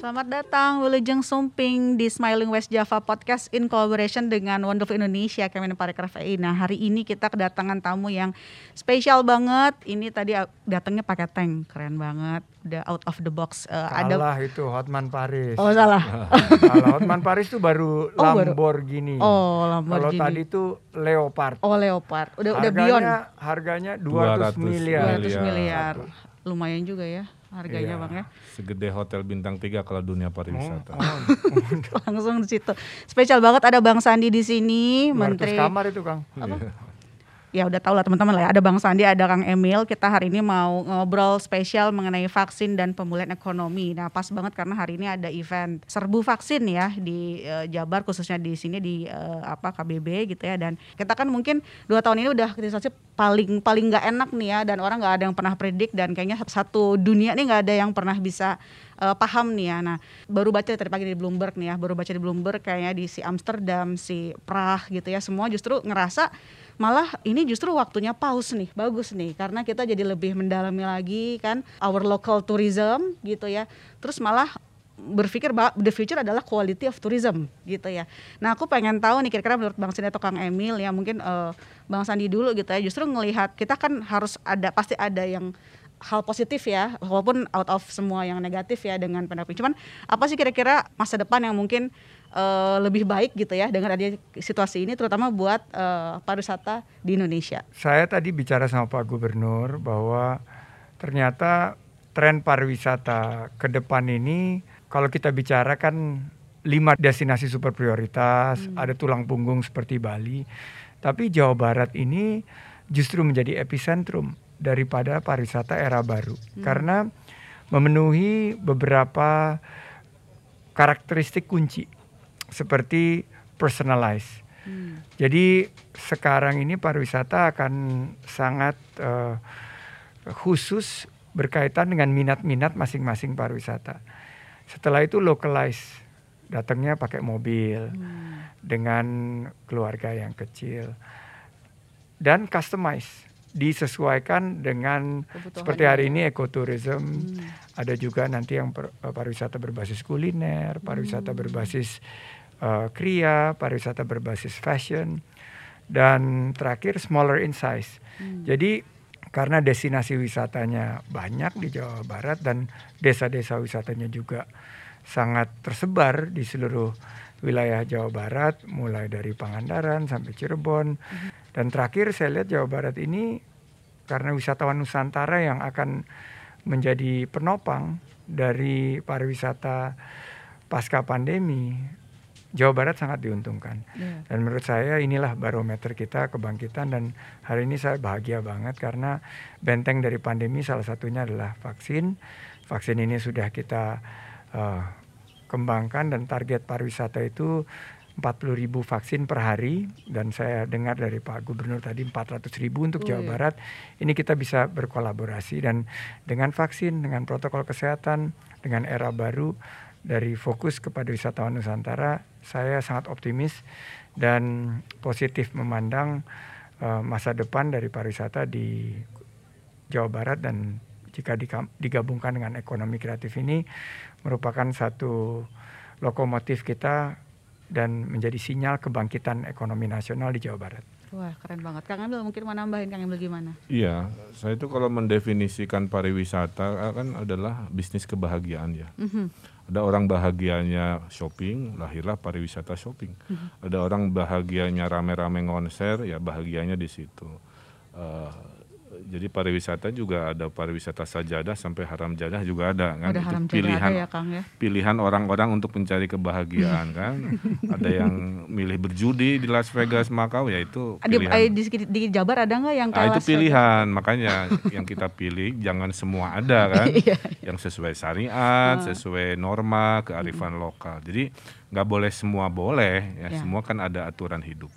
Selamat datang Wilujeng Sumping di Smiling West Java Podcast in collaboration dengan Wonderful Indonesia Kemen Parekraf EI. Nah hari ini kita kedatangan tamu yang spesial banget. Ini tadi datangnya pakai tank, keren banget. Udah out of the box. Uh, salah ada... itu Hotman Paris. Oh salah. Kalau Hotman Paris itu baru oh, Lamborghini. Oh Lamborghini. Kalau tadi itu Leopard. Oh Leopard. Udah harganya, udah beyond. Harganya 200, 200 miliar. 200 miliar. Lumayan juga ya harganya iya, bang ya. Segede hotel bintang tiga kalau dunia pariwisata. Oh, oh. Langsung di situ. Spesial banget ada Bang Sandi di sini, Menteri. kamar itu Kang. Apa? Ya udah tau lah teman-teman lah ya. Ada Bang Sandi ada Kang Emil. Kita hari ini mau ngobrol spesial mengenai vaksin dan pemulihan ekonomi. Nah pas banget karena hari ini ada event serbu vaksin ya di uh, Jabar khususnya di sini di uh, apa KBB gitu ya. Dan kita kan mungkin dua tahun ini udah kritisasi paling paling nggak enak nih ya. Dan orang nggak ada yang pernah predik dan kayaknya satu dunia nih nggak ada yang pernah bisa uh, paham nih ya. Nah, baru baca tadi pagi di Bloomberg nih ya, baru baca di Bloomberg kayaknya di si Amsterdam, si Prague gitu ya, semua justru ngerasa malah ini justru waktunya pause nih bagus nih karena kita jadi lebih mendalami lagi kan our local tourism gitu ya terus malah berpikir bahwa the future adalah quality of tourism gitu ya. Nah aku pengen tahu nih kira-kira menurut Bang Sandi atau Kang Emil ya mungkin uh, Bang Sandi dulu gitu ya. Justru ngelihat kita kan harus ada pasti ada yang hal positif ya walaupun out of semua yang negatif ya dengan pandemi. Cuman apa sih kira-kira masa depan yang mungkin uh, lebih baik gitu ya dengan adanya situasi ini terutama buat uh, pariwisata di Indonesia. Saya tadi bicara sama Pak Gubernur bahwa ternyata tren pariwisata ke depan ini kalau kita bicara kan lima destinasi super prioritas, hmm. ada tulang punggung seperti Bali. Tapi Jawa Barat ini justru menjadi epicentrum daripada pariwisata era baru hmm. karena memenuhi beberapa karakteristik kunci seperti personalized. Hmm. Jadi sekarang ini pariwisata akan sangat uh, khusus berkaitan dengan minat-minat masing-masing pariwisata. Setelah itu localize, datangnya pakai mobil hmm. dengan keluarga yang kecil dan customize disesuaikan dengan Kebutuhan seperti hari ini ekoturism hmm. ada juga nanti yang per, eh, pariwisata berbasis kuliner pariwisata hmm. berbasis uh, kria, pariwisata berbasis fashion, dan terakhir smaller in size. Hmm. Jadi karena destinasi wisatanya banyak di Jawa Barat dan desa-desa wisatanya juga sangat tersebar di seluruh wilayah Jawa Barat, mulai dari Pangandaran sampai Cirebon. Hmm. Dan terakhir saya lihat Jawa Barat ini karena wisatawan Nusantara yang akan menjadi penopang dari pariwisata pasca pandemi Jawa Barat sangat diuntungkan. Yeah. Dan menurut saya inilah barometer kita kebangkitan dan hari ini saya bahagia banget karena benteng dari pandemi salah satunya adalah vaksin. Vaksin ini sudah kita uh, kembangkan dan target pariwisata itu 40 ribu vaksin per hari dan saya dengar dari Pak Gubernur tadi 400 ribu untuk oh, Jawa iya. Barat. Ini kita bisa berkolaborasi dan dengan vaksin, dengan protokol kesehatan, dengan era baru dari fokus kepada wisatawan Nusantara, saya sangat optimis dan positif memandang uh, masa depan dari pariwisata di Jawa Barat dan jika digabungkan dengan ekonomi kreatif ini merupakan satu lokomotif kita dan menjadi sinyal kebangkitan ekonomi nasional di Jawa Barat. Wah keren banget. Kang Emil mungkin mau nambahin Kang Emil gimana? Iya, saya itu kalau mendefinisikan pariwisata kan adalah bisnis kebahagiaan ya. Mm -hmm. Ada orang bahagianya shopping, lahirlah pariwisata shopping. Mm -hmm. Ada orang bahagianya rame-rame konser, ya bahagianya di situ. Uh, jadi pariwisata juga ada pariwisata sajadah sampai haram jadah juga ada kan ada itu pilihan ada ya, Kang, ya? pilihan orang-orang untuk mencari kebahagiaan kan ada yang milih berjudi di Las Vegas Makau ya itu pilihan. di, di, di Jabar ada nggak yang nah, itu pilihan Vegas? makanya yang kita pilih jangan semua ada kan iya, yang sesuai syariat oh. sesuai norma kearifan hmm. lokal jadi nggak boleh semua boleh ya, ya semua kan ada aturan hidup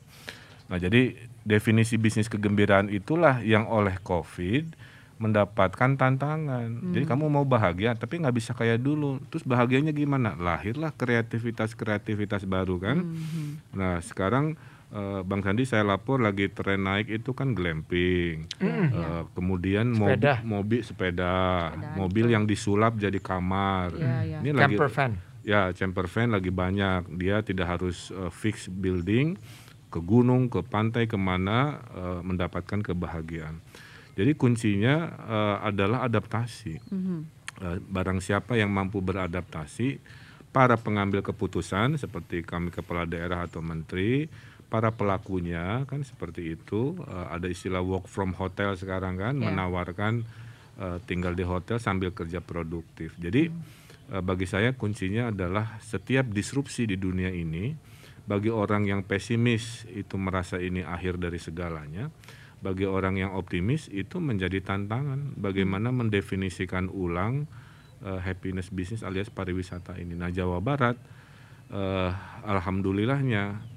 nah jadi definisi bisnis kegembiraan itulah yang oleh COVID mendapatkan tantangan. Hmm. Jadi kamu mau bahagia tapi nggak bisa kayak dulu. Terus bahagianya gimana? Lahirlah kreativitas-kreativitas baru kan. Hmm. Nah sekarang uh, Bang Sandi saya lapor lagi tren naik itu kan glamping, mm. uh, kemudian mobil mobil sepeda, sepeda mobil itu. yang disulap jadi kamar. Yeah, yeah. Ini camper lagi, van. Ya, camper van lagi banyak. Dia tidak harus uh, fix building ke gunung, ke pantai, ke mana uh, mendapatkan kebahagiaan. Jadi kuncinya uh, adalah adaptasi. Mm -hmm. uh, barang siapa yang mampu beradaptasi, para pengambil keputusan seperti kami kepala daerah atau menteri para pelakunya kan seperti itu uh, ada istilah work from hotel sekarang kan yeah. menawarkan uh, tinggal di hotel sambil kerja produktif. Jadi hmm. uh, bagi saya kuncinya adalah setiap disrupsi di dunia ini bagi orang yang pesimis itu merasa ini akhir dari segalanya. Bagi orang yang optimis itu menjadi tantangan bagaimana mendefinisikan ulang uh, happiness business alias pariwisata ini. Nah, Jawa Barat uh, alhamdulillahnya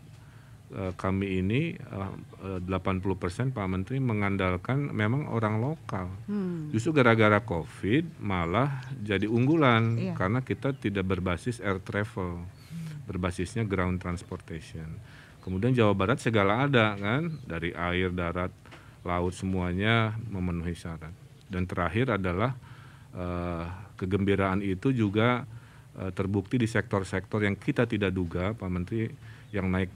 Eh, kami ini uh, 80% Pak Menteri mengandalkan memang orang lokal. Hmm. Justru gara-gara Covid malah jadi unggulan iya. karena kita tidak berbasis air travel. Berbasisnya ground transportation. Kemudian Jawa Barat segala ada kan dari air, darat, laut semuanya memenuhi syarat. Dan terakhir adalah uh, kegembiraan itu juga uh, terbukti di sektor-sektor yang kita tidak duga Pak Menteri yang naik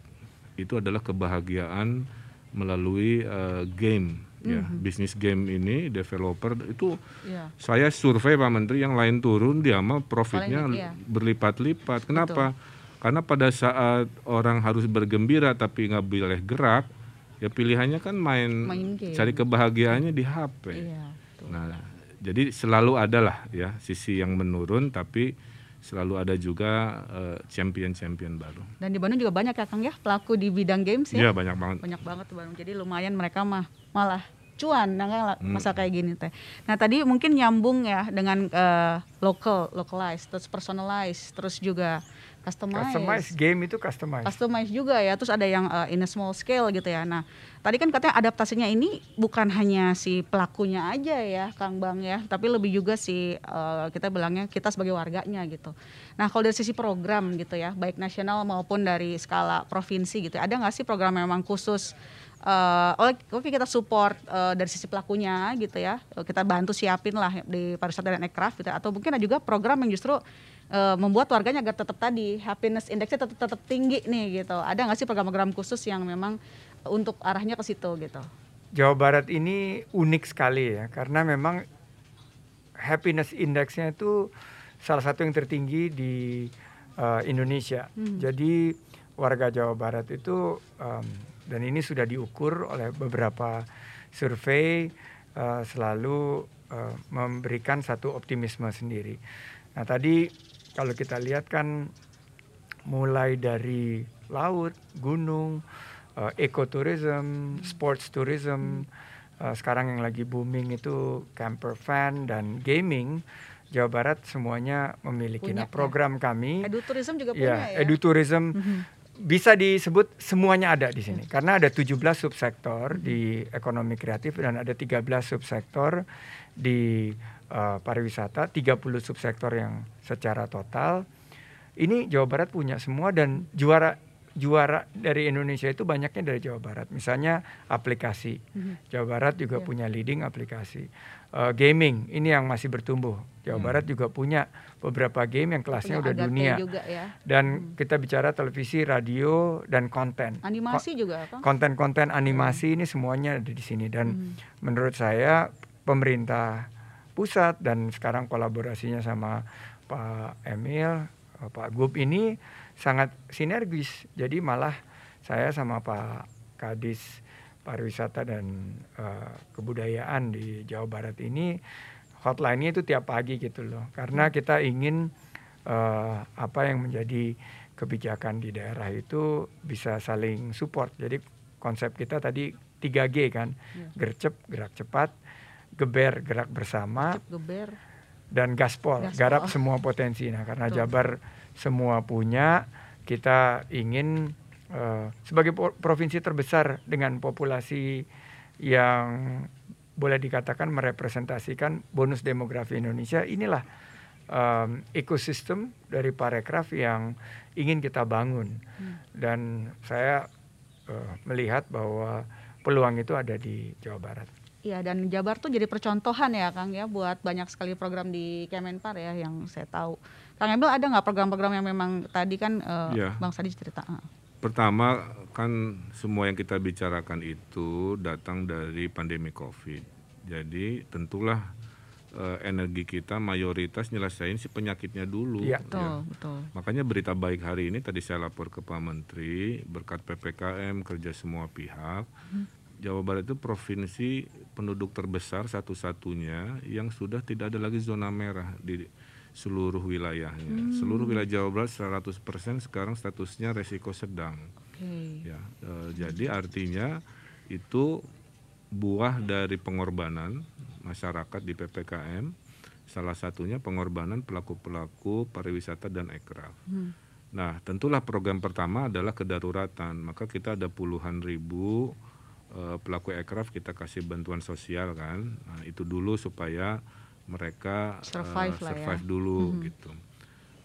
itu adalah kebahagiaan melalui uh, game ya mm-hmm. bisnis game ini developer itu yeah. saya survei Pak Menteri yang lain turun dia mah profitnya iya. berlipat-lipat kenapa Betul. Karena pada saat orang harus bergembira tapi nggak boleh gerak ya pilihannya kan main, main cari kebahagiaannya di HP yeah, nah jadi selalu ada lah ya sisi yang menurun tapi selalu ada juga uh, champion-champion baru. Dan di Bandung juga banyak ya Kang ya pelaku di bidang games ya? Iya banyak banget. Banyak banget di Bandung. Jadi lumayan mereka mah malah cuan nah hmm. masa kayak gini teh. Nah tadi mungkin nyambung ya dengan uh, local, localized, terus personalized, terus juga customize. Customize game itu customize. Customize juga ya. Terus ada yang uh, in a small scale gitu ya. Nah tadi kan katanya adaptasinya ini bukan hanya si pelakunya aja ya Kang Bang ya, tapi lebih juga si uh, kita bilangnya kita sebagai warganya gitu. Nah kalau dari sisi program gitu ya, baik nasional maupun dari skala provinsi gitu, ada nggak sih program yang memang khusus uh, oke okay, kita support uh, dari sisi pelakunya gitu ya kita bantu siapin lah di pariwisata dan aircraft gitu atau mungkin ada juga program yang justru uh, membuat warganya agar tetap tadi happiness indexnya tetap tetap tinggi nih gitu ada nggak sih program-program khusus yang memang untuk arahnya ke situ gitu. Jawa Barat ini unik sekali ya karena memang happiness indexnya itu salah satu yang tertinggi di uh, Indonesia. Hmm. Jadi warga Jawa Barat itu um, dan ini sudah diukur oleh beberapa survei uh, selalu uh, memberikan satu optimisme sendiri. Nah tadi kalau kita lihat kan mulai dari laut, gunung, uh, ekoturism, sports tourism, uh, sekarang yang lagi booming itu camper van dan gaming. Jawa Barat semuanya memiliki. Punya, nah, program ya. kami edutourism juga ya, punya ya. Edutourism mm -hmm. bisa disebut semuanya ada di sini. Karena ada 17 subsektor di ekonomi kreatif dan ada 13 subsektor di uh, pariwisata, 30 subsektor yang secara total. Ini Jawa Barat punya semua dan juara juara dari Indonesia itu banyaknya dari Jawa Barat. Misalnya aplikasi, mm-hmm. Jawa Barat juga yeah. punya leading aplikasi. Uh, gaming ini yang masih bertumbuh. Jawa hmm. Barat juga punya beberapa game yang kelasnya punya udah dunia. Juga ya. Dan hmm. kita bicara televisi, radio dan konten. Animasi Ko- juga Konten-konten animasi hmm. ini semuanya ada di sini dan hmm. menurut saya pemerintah pusat dan sekarang kolaborasinya sama Pak Emil, Pak Gub ini sangat sinergis. Jadi malah saya sama Pak Kadis pariwisata dan uh, kebudayaan di Jawa Barat ini hotline-nya itu tiap pagi gitu loh. Karena kita ingin uh, apa yang menjadi kebijakan di daerah itu bisa saling support. Jadi konsep kita tadi 3G kan. Ya. Gercep, gerak cepat, geber, gerak bersama. geber. Dan gaspol, gaspol, garap semua potensi. Nah, karena Tuh. Jabar semua punya. Kita ingin uh, sebagai provinsi terbesar dengan populasi yang boleh dikatakan merepresentasikan bonus demografi Indonesia. Inilah um, ekosistem dari parekraf yang ingin kita bangun. Hmm. Dan saya uh, melihat bahwa peluang itu ada di Jawa Barat. Iya dan Jabar tuh jadi percontohan ya Kang ya buat banyak sekali program di Kemenpar ya yang saya tahu. Kang Emil ada nggak program-program yang memang tadi kan uh, ya. Bang Sadi cerita? Uh. Pertama kan semua yang kita bicarakan itu datang dari pandemi COVID. Jadi tentulah uh, energi kita mayoritas nyelesain si penyakitnya dulu. Ya. Betul, ya. betul. Makanya berita baik hari ini tadi saya lapor ke Pak Menteri berkat ppkm kerja semua pihak. Hmm Jawa Barat itu provinsi penduduk terbesar satu-satunya yang sudah tidak ada lagi zona merah di seluruh wilayahnya. Hmm. Seluruh wilayah Jawa Barat 100% sekarang statusnya resiko sedang. Okay. Ya, e, jadi artinya itu buah dari pengorbanan masyarakat di PPKM. Salah satunya pengorbanan pelaku-pelaku pariwisata dan ekraf. Hmm. Nah, tentulah program pertama adalah kedaruratan. Maka kita ada puluhan ribu pelaku aircraft kita kasih bantuan sosial kan nah, itu dulu supaya mereka survive, uh, survive ya. dulu hmm. gitu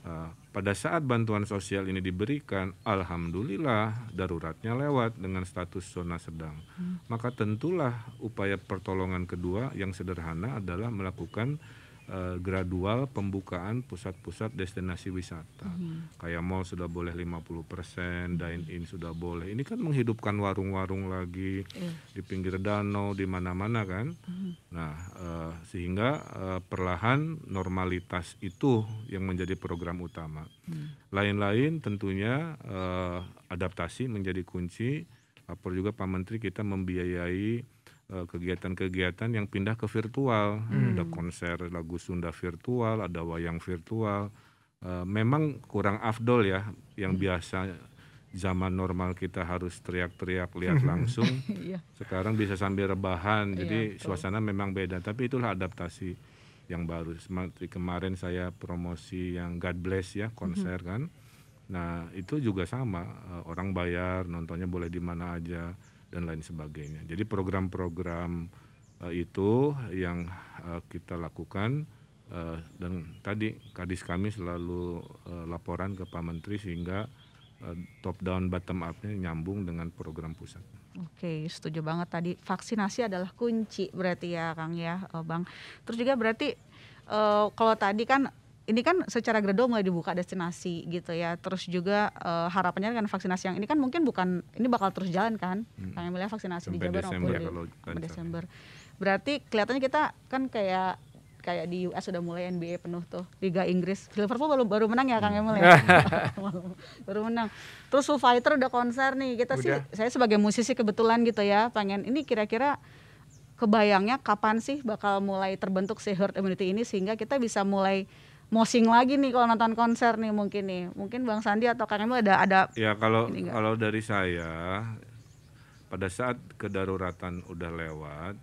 uh, pada saat bantuan sosial ini diberikan, alhamdulillah daruratnya lewat dengan status zona sedang. Hmm. Maka tentulah upaya pertolongan kedua yang sederhana adalah melakukan uh, gradual pembukaan pusat-pusat destinasi wisata. Hmm. Kayak mall sudah boleh 50%, dine in sudah boleh. Ini kan menghidupkan warung-warung lagi yeah. di pinggir danau di mana-mana kan. Hmm. Nah, uh, sehingga uh, perlahan normalitas itu yang menjadi program utama. Hmm. Lain-lain tentunya uh, adaptasi menjadi kunci. Lapor juga Pak Menteri kita membiayai kegiatan-kegiatan yang pindah ke virtual. Hmm. Ada konser lagu Sunda virtual, ada wayang virtual. Uh, memang kurang afdol ya, yang hmm. biasa zaman normal kita harus teriak-teriak lihat langsung. Iya. Sekarang bisa sambil rebahan, iya, jadi suasana memang beda. Tapi itulah adaptasi yang baru. Seperti kemarin saya promosi yang God Bless ya konser hmm. kan. Nah itu juga sama, uh, orang bayar nontonnya boleh di mana aja dan lain sebagainya. Jadi program-program uh, itu yang uh, kita lakukan uh, dan tadi kadis kami selalu uh, laporan ke Pak Menteri sehingga uh, top down bottom upnya nyambung dengan program pusat. Oke, setuju banget tadi vaksinasi adalah kunci berarti ya Kang ya, Bang. Terus juga berarti uh, kalau tadi kan ini kan secara gradual mulai dibuka destinasi gitu ya. Terus juga uh, harapannya dengan vaksinasi yang ini kan mungkin bukan ini bakal terus jalan kan. Hmm. Kang melihat vaksinasi Sampai di Jabar Desember, maupun di Desember. Berarti kelihatannya kita kan kayak kayak di US sudah mulai NBA penuh tuh Liga Inggris Liverpool baru baru menang ya Kang Emil ya baru menang terus Foo Fighter udah konser nih kita udah. sih saya sebagai musisi kebetulan gitu ya pengen ini kira-kira kebayangnya kapan sih bakal mulai terbentuk si herd immunity ini sehingga kita bisa mulai mosing lagi nih kalau nonton konser nih mungkin nih. Mungkin Bang Sandi atau Kang Emil ada ada Ya kalau kalau dari saya pada saat kedaruratan udah lewat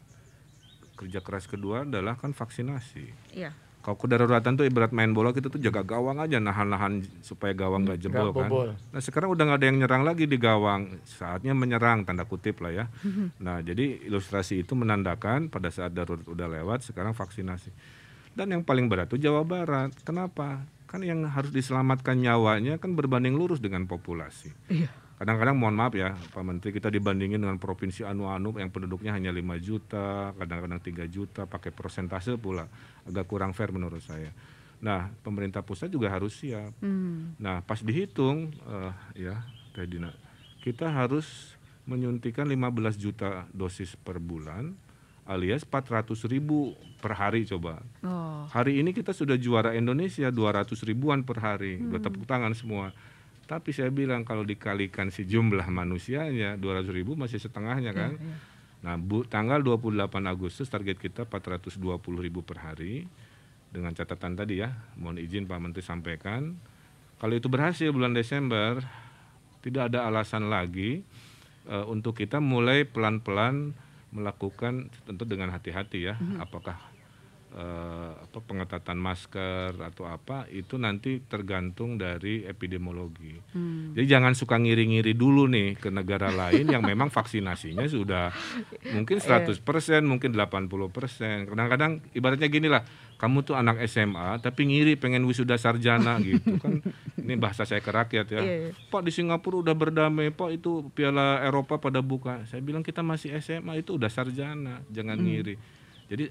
kerja keras kedua adalah kan vaksinasi. Iya. Kalau kedaruratan tuh ibarat main bola kita tuh jaga gawang aja nahan-nahan supaya gawang nggak jebol gak kan. Nah sekarang udah nggak ada yang nyerang lagi di gawang, saatnya menyerang tanda kutip lah ya. nah jadi ilustrasi itu menandakan pada saat darurat udah lewat sekarang vaksinasi. Dan yang paling berat itu Jawa Barat. Kenapa? Kan yang harus diselamatkan nyawanya kan berbanding lurus dengan populasi. Iya. Kadang-kadang mohon maaf ya Pak Menteri kita dibandingin dengan provinsi anu-anu yang penduduknya hanya 5 juta, kadang-kadang 3 juta pakai persentase pula. Agak kurang fair menurut saya. Nah, pemerintah pusat juga harus siap. Hmm. Nah, pas dihitung uh, ya Teh Dina, kita harus menyuntikan 15 juta dosis per bulan alias 400 ribu per hari coba. Oh. Hari ini kita sudah juara Indonesia 200 ribuan per hari, hmm. tepuk tangan semua. Tapi saya bilang kalau dikalikan si jumlah manusianya 200 ribu masih setengahnya iya, kan. Yeah, yeah. Nah bu, tanggal 28 Agustus target kita 420 ribu per hari. Dengan catatan tadi ya, mohon izin Pak Menteri sampaikan. Kalau itu berhasil bulan Desember, tidak ada alasan lagi uh, untuk kita mulai pelan-pelan melakukan tentu dengan hati-hati ya, hmm. apakah uh, apa pengetatan masker atau apa itu nanti tergantung dari epidemiologi. Hmm. Jadi jangan suka ngiri-ngiri dulu nih ke negara lain yang memang vaksinasinya sudah mungkin 100%, iya. mungkin 80%. Kadang-kadang ibaratnya gini lah, kamu tuh anak SMA tapi ngiri pengen wisuda sarjana gitu kan ini bahasa saya ke rakyat ya yeah, yeah. Pak di Singapura udah berdamai Pak itu Piala Eropa pada buka saya bilang kita masih SMA itu udah sarjana jangan mm. ngiri jadi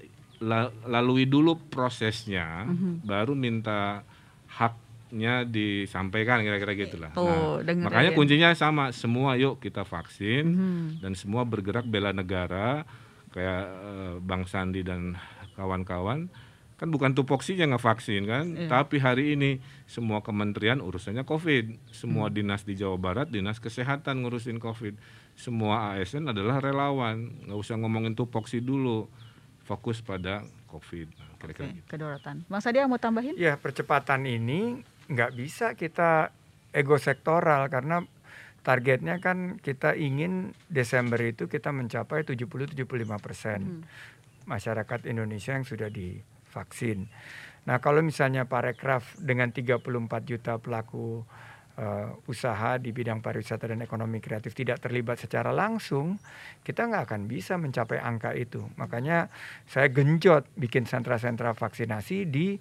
lalui dulu prosesnya mm -hmm. baru minta haknya disampaikan kira-kira gitulah Tuh, nah, makanya kuncinya sama semua yuk kita vaksin mm -hmm. dan semua bergerak bela negara kayak uh, Bang Sandi dan kawan-kawan kan bukan tupoksi yang ngevaksin kan, iya. tapi hari ini semua kementerian urusannya COVID, semua hmm. dinas di Jawa Barat dinas kesehatan ngurusin COVID, semua ASN adalah relawan, nggak usah ngomongin tupoksi dulu, fokus pada COVID. Kira-kira okay. gitu. Kedaulatan. Bang Sadia mau tambahin? Ya percepatan ini nggak bisa kita ego sektoral karena targetnya kan kita ingin Desember itu kita mencapai 70-75 persen hmm. masyarakat Indonesia yang sudah di vaksin. Nah, kalau misalnya Parekraf dengan 34 juta pelaku uh, usaha di bidang pariwisata dan ekonomi kreatif tidak terlibat secara langsung, kita nggak akan bisa mencapai angka itu. Makanya saya genjot bikin sentra-sentra vaksinasi di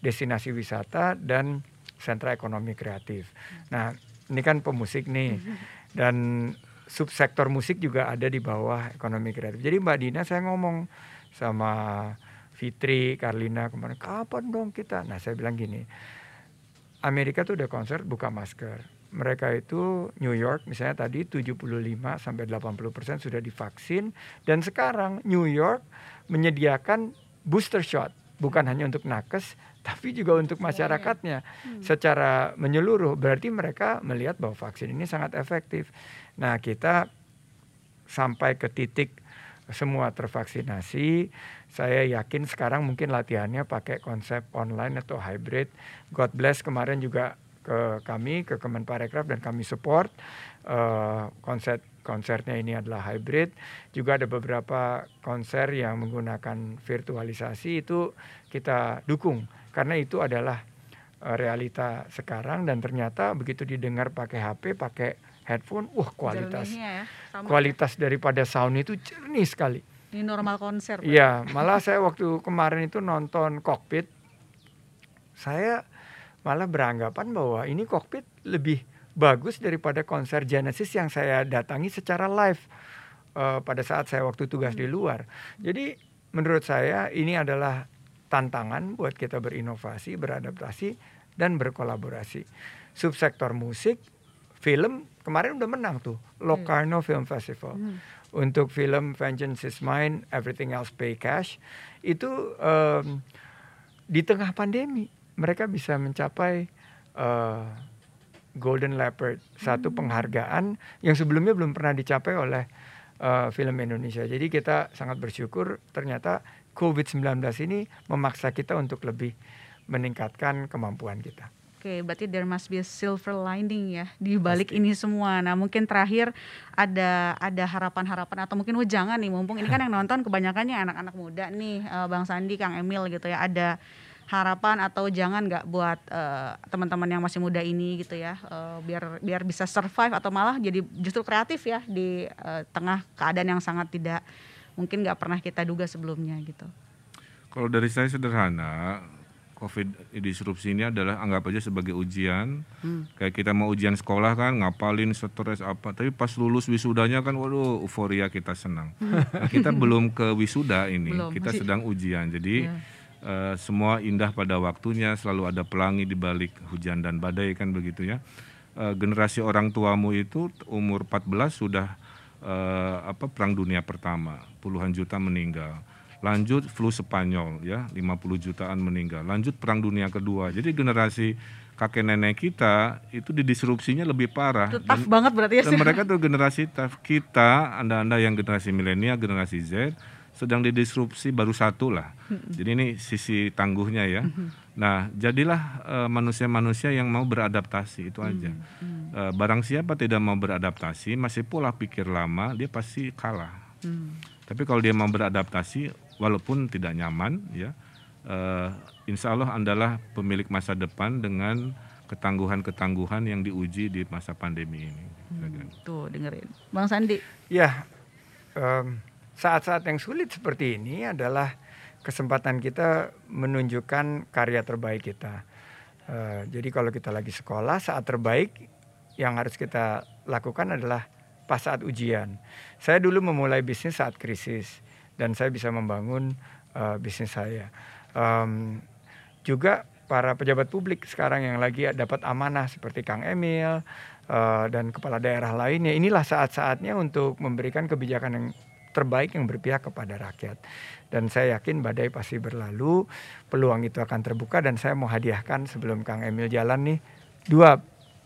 destinasi wisata dan sentra ekonomi kreatif. Nah, ini kan pemusik nih dan subsektor musik juga ada di bawah ekonomi kreatif. Jadi Mbak Dina saya ngomong sama Fitri, Karlina kemarin, kapan dong kita? Nah saya bilang gini, Amerika tuh udah konser buka masker. Mereka itu New York misalnya tadi 75 sampai 80 persen sudah divaksin dan sekarang New York menyediakan booster shot bukan hanya untuk nakes tapi juga untuk masyarakatnya hmm. secara menyeluruh berarti mereka melihat bahwa vaksin ini sangat efektif. Nah kita sampai ke titik semua tervaksinasi. Saya yakin sekarang mungkin latihannya pakai konsep online atau hybrid. God bless kemarin juga ke kami ke Kemenparekraf dan kami support uh, konsep konsernya ini adalah hybrid. Juga ada beberapa konser yang menggunakan virtualisasi itu kita dukung karena itu adalah uh, realita sekarang dan ternyata begitu didengar pakai HP, pakai headphone, wah kualitas ya, kualitas ya. daripada sound itu jernih sekali. Ini normal konser. Iya, malah saya waktu kemarin itu nonton kokpit, saya malah beranggapan bahwa ini kokpit lebih bagus daripada konser Genesis yang saya datangi secara live uh, pada saat saya waktu tugas hmm. di luar. Jadi menurut saya ini adalah tantangan buat kita berinovasi, beradaptasi dan berkolaborasi. Subsektor musik, film kemarin udah menang tuh Locarno hmm. Film Festival. Hmm. Untuk film Vengeance is Mine, Everything Else Pay Cash itu um, di tengah pandemi mereka bisa mencapai uh, Golden Leopard, satu hmm. penghargaan yang sebelumnya belum pernah dicapai oleh uh, film Indonesia. Jadi kita sangat bersyukur ternyata COVID-19 ini memaksa kita untuk lebih meningkatkan kemampuan kita. Oke, berarti there must be a silver lining ya di balik Pasti. ini semua. Nah, mungkin terakhir ada ada harapan-harapan atau mungkin wejangan nih, mumpung ini kan yang nonton kebanyakannya anak-anak muda nih, uh, Bang Sandi, Kang Emil gitu ya. Ada harapan atau jangan nggak buat uh, teman-teman yang masih muda ini gitu ya, uh, biar biar bisa survive atau malah jadi justru kreatif ya di uh, tengah keadaan yang sangat tidak mungkin nggak pernah kita duga sebelumnya gitu. Kalau dari saya sederhana, COVID disrupsi ini adalah anggap aja sebagai ujian. Hmm. Kayak kita mau ujian sekolah kan, ngapalin stres apa. Tapi pas lulus wisudanya kan, waduh euforia kita senang. Hmm. Nah, kita belum ke wisuda ini, belum, kita masih... sedang ujian. Jadi. Iya. uh, semua indah pada waktunya, selalu ada pelangi di balik hujan dan badai kan begitu ya. Uh, generasi orang tuamu itu umur 14 sudah uh, apa perang dunia pertama, puluhan juta meninggal lanjut flu Spanyol ya. 50 jutaan meninggal. Lanjut perang dunia kedua. Jadi generasi kakek nenek kita itu didisrupsinya lebih parah. Itu tough dan, banget berarti ya dan mereka tuh generasi tough. Kita anda-anda yang generasi milenial generasi Z sedang didisrupsi baru satu lah. Jadi ini sisi tangguhnya ya. Nah, jadilah uh, manusia-manusia yang mau beradaptasi itu aja. Uh, barang siapa tidak mau beradaptasi, masih pola pikir lama, dia pasti kalah. Tapi kalau dia mau beradaptasi, walaupun tidak nyaman ya uh, insya Allah adalah pemilik masa depan dengan ketangguhan-ketangguhan yang diuji di masa pandemi ini. Hmm, tuh dengerin, Bang Sandi. Ya, um, saat-saat yang sulit seperti ini adalah kesempatan kita menunjukkan karya terbaik kita. Uh, jadi kalau kita lagi sekolah saat terbaik yang harus kita lakukan adalah pas saat ujian. Saya dulu memulai bisnis saat krisis dan saya bisa membangun uh, bisnis saya. Um, juga para pejabat publik sekarang yang lagi dapat amanah seperti Kang Emil uh, dan kepala daerah lainnya. Inilah saat-saatnya untuk memberikan kebijakan yang terbaik yang berpihak kepada rakyat. Dan saya yakin badai pasti berlalu, peluang itu akan terbuka dan saya mau hadiahkan sebelum Kang Emil jalan nih dua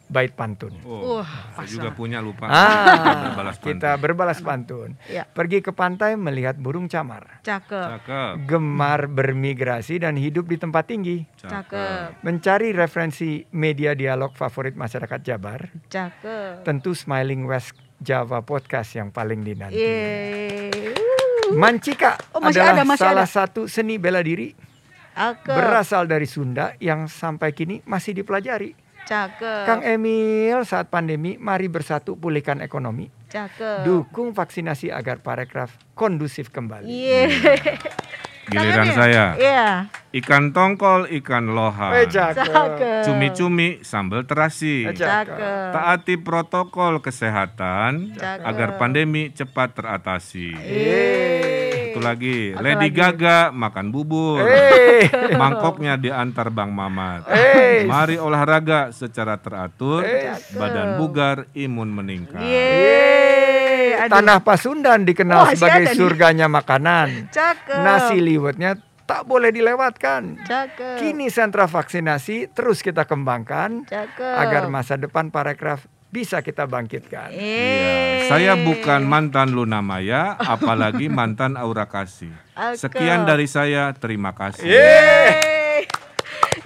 bait pantun. Oh, uh, saya juga punya lupa. Ah, berbalas kita berbalas pantun. Ya. Pergi ke pantai melihat burung camar. Cakep. Cakep. Gemar bermigrasi dan hidup di tempat tinggi. Cakep. Mencari referensi media dialog favorit masyarakat Jabar. Cakep. Tentu Smiling West Java Podcast yang paling dinanti. Yeay. Mancika oh, masih adalah ada, masih salah ada. satu seni bela diri. Cakep. Berasal dari Sunda yang sampai kini masih dipelajari. Cakep. Kang Emil, saat pandemi, mari bersatu pulihkan ekonomi. Cakep. Dukung vaksinasi agar parekraf kondusif kembali. Yeah. Giliran saya. Iya. Ikan tongkol, ikan loha. Eh. Cumi-cumi, sambal terasi. Eh, Cakep. Taati protokol kesehatan Cakep. agar pandemi cepat teratasi. Yeay. Satu lagi, Apa Lady lagi? Gaga makan bubur. Eh. Mangkoknya diantar Bang Mamat. Eh. Mari olahraga secara teratur, Eh. badan bugar, imun meningkat. Yeay. Tanah Pasundan dikenal Oh, masih sebagai nih. surganya makanan. Cakep. Nasi liwetnya tak boleh dilewatkan. Cakep. Kini sentra vaksinasi terus kita kembangkan Cakep. agar masa depan parekraf bisa kita bangkitkan. Eh. Iya, saya bukan mantan Luna Maya, apalagi mantan Aura Kasih. Sekian dari saya, terima kasih. Yeay.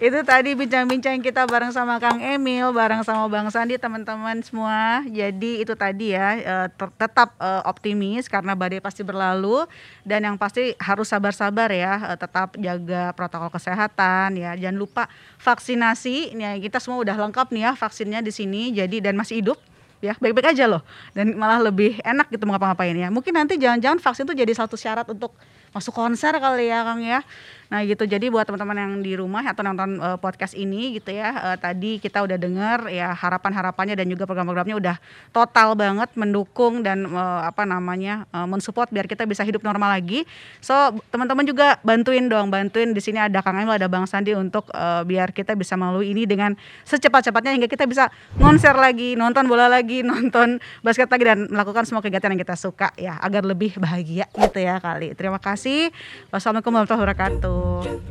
Itu tadi bincang-bincang kita bareng sama Kang Emil, bareng sama Bang Sandi, teman-teman semua. Jadi itu tadi ya, eh, tetap eh, optimis karena badai pasti berlalu dan yang pasti harus sabar-sabar ya, eh, tetap jaga protokol kesehatan ya. Jangan lupa vaksinasi. Nih kita semua udah lengkap nih ya vaksinnya di sini. Jadi dan masih hidup ya baik-baik aja loh dan malah lebih enak gitu mau ngapa-ngapain ya mungkin nanti jangan-jangan vaksin tuh jadi satu syarat untuk masuk konser kali ya Kang ya nah gitu. Jadi buat teman-teman yang di rumah atau nonton eh, podcast ini gitu ya eh, tadi kita udah dengar ya harapan-harapannya dan juga program-programnya udah total banget mendukung dan eh, apa namanya eh, mensupport biar kita bisa hidup normal lagi. So teman-teman juga bantuin dong bantuin. Di sini ada Kang Emil ada Bang Sandi untuk eh, biar kita bisa melalui ini dengan secepat-cepatnya hingga kita bisa konser lagi nonton bola lagi nonton basket lagi dan melakukan semua kegiatan yang kita suka ya agar lebih bahagia gitu ya kali terima kasih. Wassalamualaikum warahmatullahi wabarakatuh more.